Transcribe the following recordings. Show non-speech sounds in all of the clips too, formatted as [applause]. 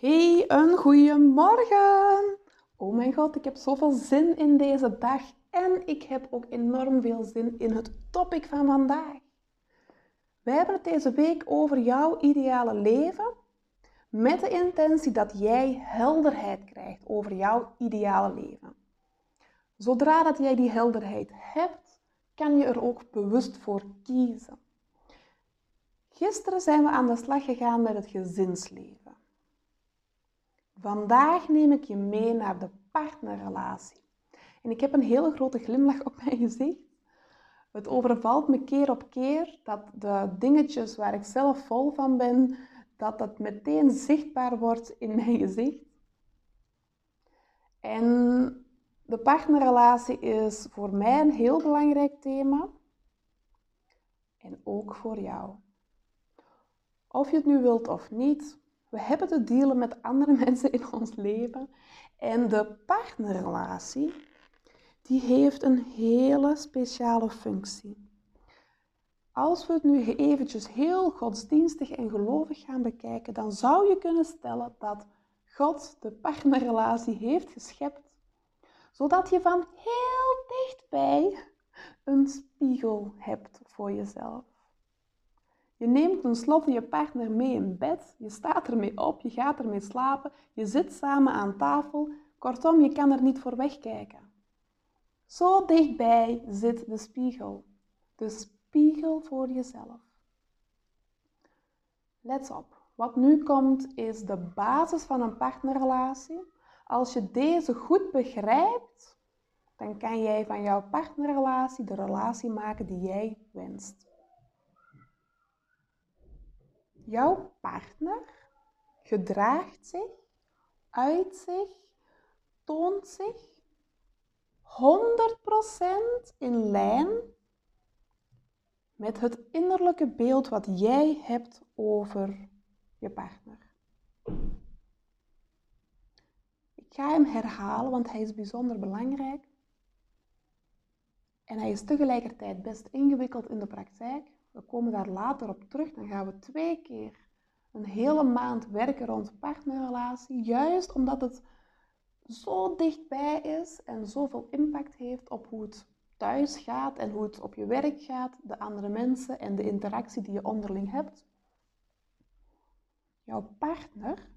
Hey, een goede morgen! Oh mijn god, ik heb zoveel zin in deze dag en ik heb ook enorm veel zin in het topic van vandaag. We hebben het deze week over jouw ideale leven met de intentie dat jij helderheid krijgt over jouw ideale leven. Zodra dat jij die helderheid hebt, kan je er ook bewust voor kiezen. Gisteren zijn we aan de slag gegaan met het gezinsleven. Vandaag neem ik je mee naar de partnerrelatie. En ik heb een hele grote glimlach op mijn gezicht. Het overvalt me keer op keer dat de dingetjes waar ik zelf vol van ben, dat dat meteen zichtbaar wordt in mijn gezicht. En de partnerrelatie is voor mij een heel belangrijk thema. En ook voor jou. Of je het nu wilt of niet, we hebben te dealen met andere [laughs] mensen in ons leven. En de partnerrelatie, die heeft een hele speciale functie. Als we het nu eventjes heel godsdienstig en gelovig gaan bekijken, dan zou je kunnen stellen dat God de partnerrelatie heeft geschept, zodat je van heel dichtbij een spiegel hebt voor jezelf. Je neemt tenslotte je partner mee in bed, je staat ermee op, je gaat ermee slapen, je zit samen aan tafel. Kortom, je kan er niet voor wegkijken. Zo dichtbij zit de spiegel. De spiegel voor jezelf. Let op, wat nu komt is de basis van een partnerrelatie. Als je deze goed begrijpt, dan kan jij van jouw partnerrelatie de relatie maken die jij wenst. Jouw partner gedraagt zich, uit zich, toont zich 100% in lijn met het innerlijke beeld wat jij hebt over je partner. Ik ga hem herhalen, want hij is bijzonder belangrijk. En hij is tegelijkertijd best ingewikkeld in de praktijk. We komen daar later op terug. Dan gaan we twee keer een hele maand werken rond partnerrelatie. Juist omdat het zo dichtbij is en zoveel impact heeft op hoe het thuis gaat en hoe het op je werk gaat, de andere mensen en de interactie die je onderling hebt. Jouw partner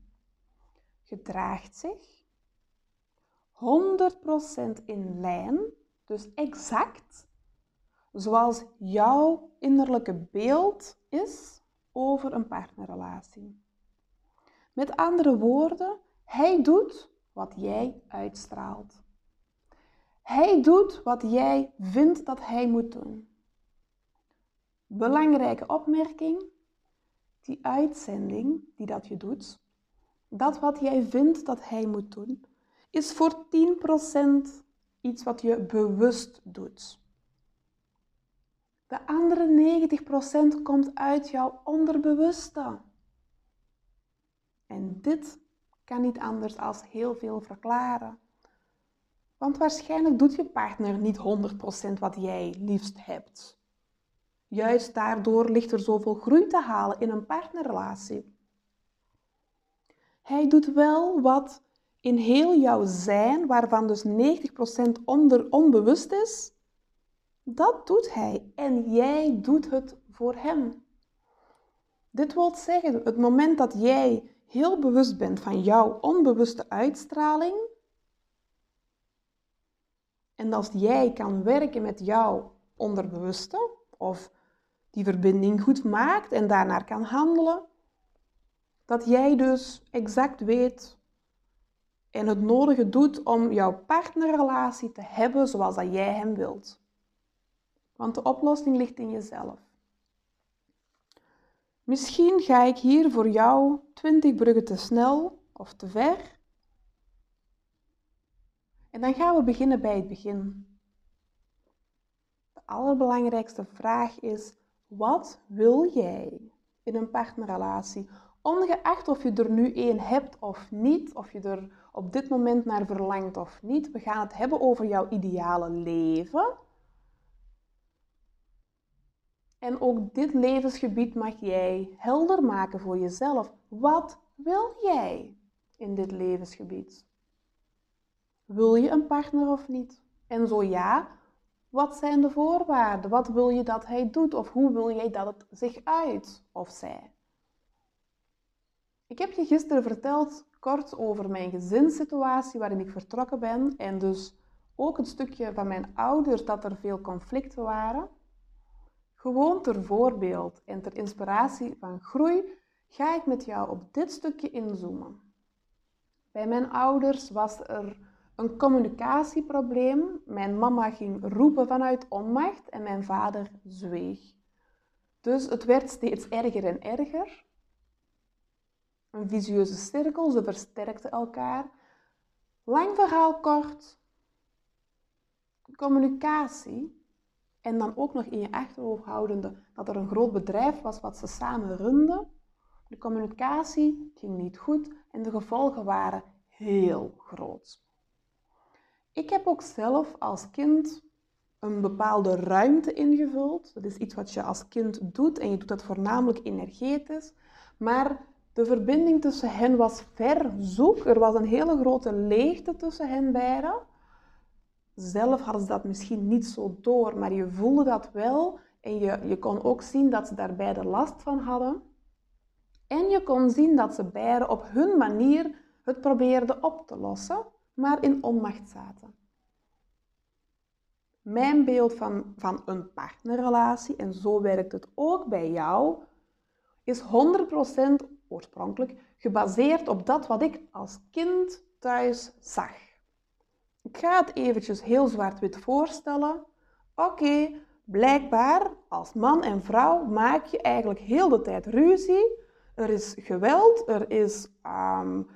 gedraagt zich 100% in lijn, dus exact zoals jouw innerlijke beeld is over een partnerrelatie. Met andere woorden, hij doet wat jij uitstraalt. Hij doet wat jij vindt dat hij moet doen. Belangrijke opmerking, die uitzending die dat je doet, dat wat jij vindt dat hij moet doen, is voor 10% iets wat je bewust doet. De andere 90% komt uit jouw onderbewuste. En dit kan niet anders als heel veel verklaren. Want waarschijnlijk doet je partner niet 100% wat jij liefst hebt. Juist daardoor ligt er zoveel groei te halen in een partnerrelatie. Hij doet wel wat in heel jouw zijn, waarvan dus 90% onder onbewust is, dat doet hij en jij doet het voor hem. Dit wil zeggen, het moment dat jij heel bewust bent van jouw onbewuste uitstraling, en als jij kan werken met jouw onderbewuste, of die verbinding goed maakt en daarnaar kan handelen, dat jij dus exact weet en het nodige doet om jouw partnerrelatie te hebben zoals dat jij hem wilt. Want de oplossing ligt in jezelf. Misschien ga ik hier voor jou 20 bruggen te snel of te ver. En dan gaan we beginnen bij het begin. De allerbelangrijkste vraag is: wat wil jij in een partnerrelatie? Ongeacht of je er nu één hebt of niet, of je er op dit moment naar verlangt of niet, we gaan het hebben over jouw ideale leven. En ook dit levensgebied mag jij helder maken voor jezelf. Wat wil jij? in dit levensgebied? Wil je een partner of niet? En zo ja, wat zijn de voorwaarden? Wat wil je dat hij doet? Of hoe wil jij dat het zich uit of zij? Ik heb je gisteren verteld kort over mijn gezinssituatie waarin ik vertrokken ben en dus ook een stukje van mijn ouders dat er veel conflicten waren. Gewoon ter voorbeeld en ter inspiratie van groei ga ik met jou op dit stukje inzoomen. Bij mijn ouders was er een communicatieprobleem. Mijn mama ging roepen vanuit onmacht en mijn vader zweeg. Dus het werd steeds erger en erger. Een visieuze cirkel, ze versterkten elkaar. Lang verhaal kort. Communicatie. En dan ook nog in je achterhoofd houdende dat er een groot bedrijf was wat ze samen runden. De communicatie ging niet goed en de gevolgen waren heel groot. Ik heb ook zelf als kind een bepaalde ruimte ingevuld. Dat is iets wat je als kind doet en je doet dat voornamelijk energetisch. Maar de verbinding tussen hen was ver zoek. Er was een hele grote leegte tussen hen beiden. Zelf hadden ze dat misschien niet zo door, maar je voelde dat wel. En je, je kon ook zien dat ze daar beide last van hadden. En je kon zien dat ze beiden op hun manier het probeerden op te lossen, maar in onmacht zaten. Mijn beeld van, van een partnerrelatie, en zo werkt het ook bij jou, is 100% oorspronkelijk gebaseerd op dat wat ik als kind thuis zag. Ik ga het eventjes heel zwart-wit voorstellen. Oké, blijkbaar als man en vrouw maak je eigenlijk heel de tijd ruzie. Er is geweld, er is um,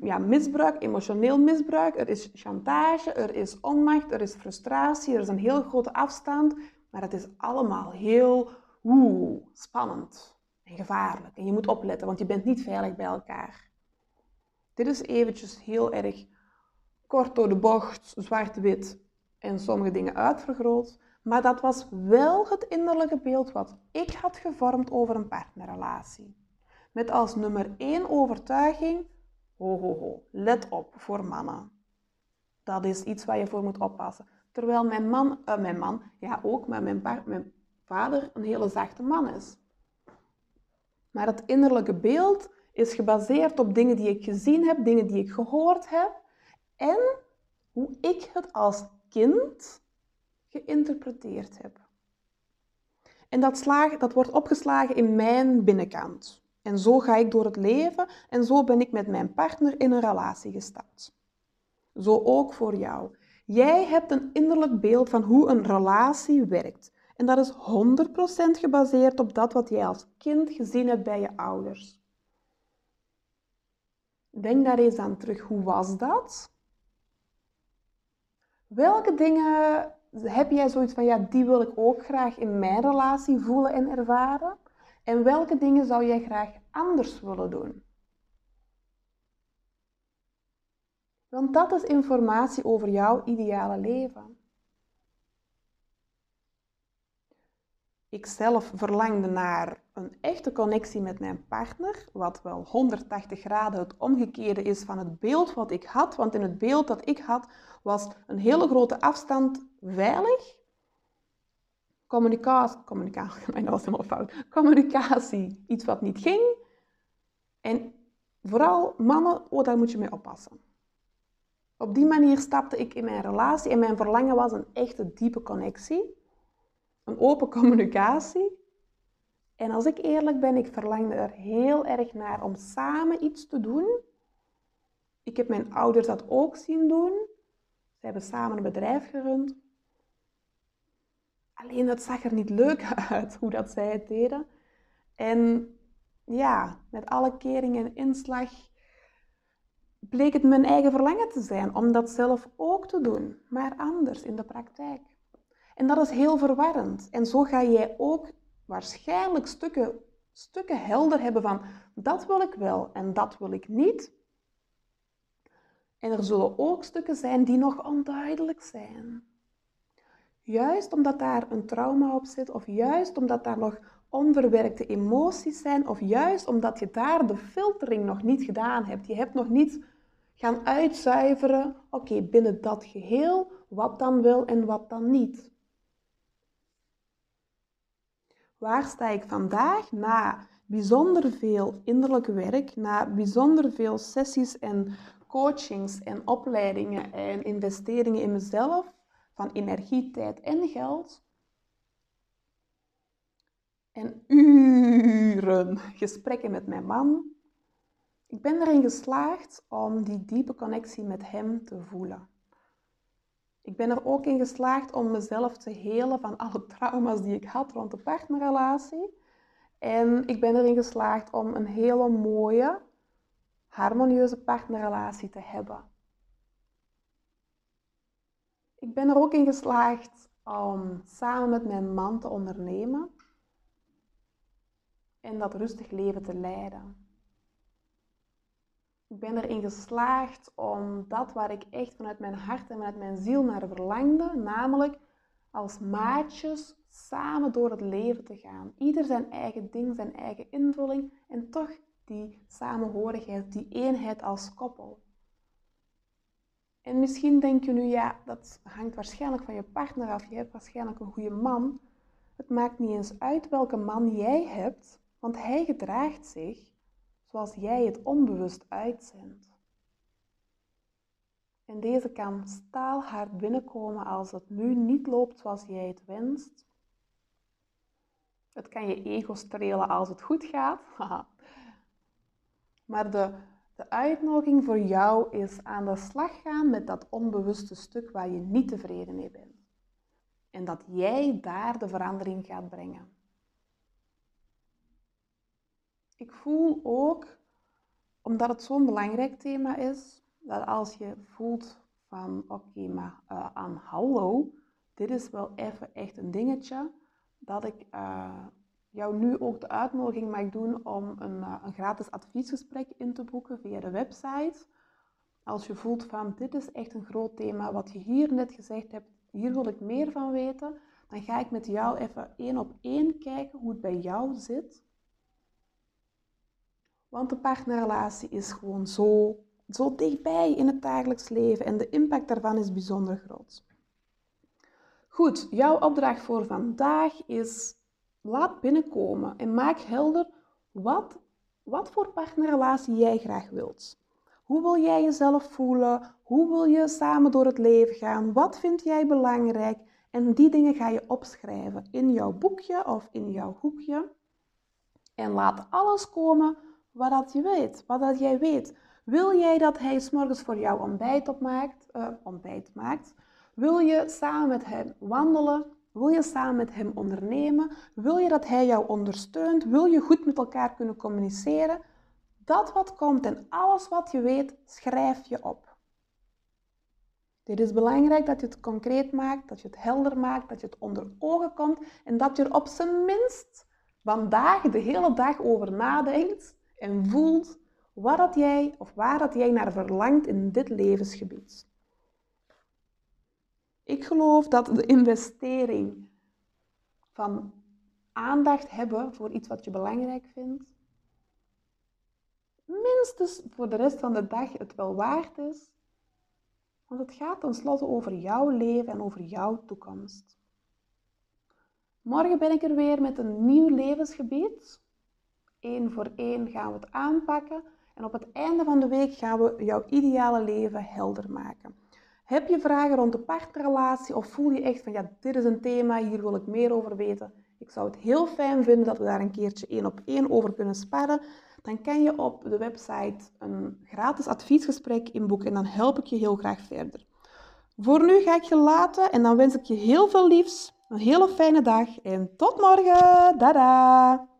ja, misbruik, emotioneel misbruik, er is chantage, er is onmacht, er is frustratie, er is een heel grote afstand, maar het is allemaal heel spannend en gevaarlijk. En je moet opletten, want je bent niet veilig bij elkaar. Dit is eventjes heel erg kort door de bocht, zwart-wit en sommige dingen uitvergroot. Maar dat was wel het innerlijke beeld wat ik had gevormd over een partnerrelatie. Met als nummer één overtuiging, ho ho ho, let op voor mannen. Dat is iets waar je voor moet oppassen. Terwijl mijn man, uh, mijn man, ja ook, maar mijn, mijn vader een hele zachte man is. Maar het innerlijke beeld is gebaseerd op dingen die ik gezien heb, dingen die ik gehoord heb en hoe ik het als kind geïnterpreteerd heb. En dat, slaag, dat wordt opgeslagen in mijn binnenkant. En zo ga ik door het leven en zo ben ik met mijn partner in een relatie gestapt. Zo ook voor jou. Jij hebt een innerlijk beeld van hoe een relatie werkt. En dat is 100% gebaseerd op dat wat jij als kind gezien hebt bij je ouders. Denk daar eens aan terug. Hoe was dat? Welke dingen heb jij zoiets van, ja, die wil ik ook graag in mijn relatie voelen en ervaren? En welke dingen zou jij graag anders willen doen? Want dat is informatie over jouw ideale leven. Ik zelf verlangde naar een echte connectie met mijn partner, wat wel 180 graden het omgekeerde is van het beeld wat ik had. Want in het beeld dat ik had was een hele grote afstand veilig. Communicatie, communicatie, [laughs] dat was helemaal fout. Communicatie, iets wat niet ging. En vooral mannen, oh, daar moet je mee oppassen. Op die manier stapte ik in mijn relatie en mijn verlangen was een echte diepe connectie een open [laughs] communicatie. En als ik eerlijk ben, ik verlangde er heel erg naar om samen iets te doen. Ik heb mijn ouders dat ook zien doen. Ze hebben samen een bedrijf gerund. Alleen dat zag er niet leuk [laughs] uit hoe dat zij het deden. En ja, met alle kering en inslag bleek het mijn eigen verlangen te zijn om dat zelf ook te doen, maar anders in de praktijk. En dat is heel verwarrend. En zo ga jij ook waarschijnlijk stukken, stukken helder hebben van dat wil ik wel en dat wil ik niet. En er zullen ook stukken zijn die nog onduidelijk zijn. Juist omdat daar een trauma op zit, of juist omdat daar nog onverwerkte emoties zijn, of juist omdat je daar de filtering nog niet gedaan hebt. Je hebt nog niet gaan uitzuiveren, oké, binnen dat geheel, wat dan wel en wat dan niet. Waar sta ik vandaag na bijzonder veel innerlijk werk, na bijzonder veel sessies en coachings en opleidingen en investeringen in mezelf, van energie, tijd en geld? En uren gesprekken met mijn man. Ik ben erin geslaagd om die diepe connectie met hem te voelen. Ik ben er ook in geslaagd om mezelf te helen van alle trauma's die ik had rond de partnerrelatie. En ik ben erin geslaagd om een hele mooie, harmonieuze partnerrelatie te hebben. Ik ben er ook in geslaagd om samen met mijn man te ondernemen en dat rustig leven te leiden. Ik ben erin geslaagd om dat waar ik echt vanuit mijn hart en vanuit mijn ziel naar verlangde, namelijk als maatjes samen door het leven te gaan. Ieder zijn eigen ding, zijn eigen invulling en toch die samenhorigheid, die eenheid als koppel. En misschien denk je nu, ja, dat hangt waarschijnlijk van je partner af. Je hebt waarschijnlijk een goede man. Het maakt niet eens uit welke man jij hebt, want hij gedraagt zich zoals jij het onbewust uitzendt. En deze kan staalhard binnenkomen als het nu niet loopt zoals jij het wenst. Het kan je ego strelen als het goed gaat. maar de, de uitnodiging voor jou is aan de slag gaan met dat onbewuste stuk waar je niet tevreden mee bent. En dat jij daar de verandering gaat brengen. Ik voel ook, omdat het zo'n belangrijk thema is, dat als je voelt van oké, maar uh, aan hallo, dit is wel even echt een dingetje, dat ik uh, jou nu ook de uitnodiging mag doen om een, uh, een gratis adviesgesprek in te boeken via de website. Als je voelt van dit is echt een groot thema, wat je hier net gezegd hebt, hier wil ik meer van weten, dan ga ik met jou even één op één kijken hoe het bij jou zit. Want de partnerrelatie is gewoon zo, zo dichtbij in het dagelijks leven en de impact daarvan is bijzonder groot. Goed, jouw opdracht voor vandaag is laat binnenkomen en maak helder wat, wat voor partnerrelatie jij graag wilt. Hoe wil jij jezelf voelen? Hoe wil je samen door het leven gaan? Wat vind jij belangrijk? En die dingen ga je opschrijven in jouw boekje of in jouw hoekje. En laat alles komen wat dat je weet, wat dat jij weet. Wil jij dat hij s'morgens voor jou ontbijt, opmaakt, uh, ontbijt maakt? Wil je samen met hem wandelen? Wil je samen met hem ondernemen? Wil je dat hij jou ondersteunt? Wil je goed met elkaar kunnen communiceren? Dat wat komt en alles wat je weet, schrijf je op. Dit is belangrijk dat je het concreet maakt, dat je het helder maakt, dat je het onder ogen komt en dat je er op zijn minst vandaag de hele dag over nadenkt en voelt wat dat jij of waar dat jij naar verlangt in dit levensgebied. Ik geloof dat de investering van aandacht hebben voor iets wat je belangrijk vindt, minstens voor de rest van de dag het wel waard is. Want het gaat tenslotte over jouw leven en over jouw toekomst. Morgen ben ik er weer met een nieuw levensgebied. Eén voor één gaan we het aanpakken. En op het einde van de week gaan we jouw ideale leven helder maken. Heb je vragen rond de partnerrelatie of voel je echt van ja, dit is een thema, hier wil ik meer over weten? Ik zou het heel fijn vinden dat we daar een keertje één op één over kunnen sparren. Dan kan je op de website een gratis adviesgesprek inboeken en dan help ik je heel graag verder. Voor nu ga ik je laten en dan wens ik je heel veel liefs, een hele fijne dag en tot morgen. Dada!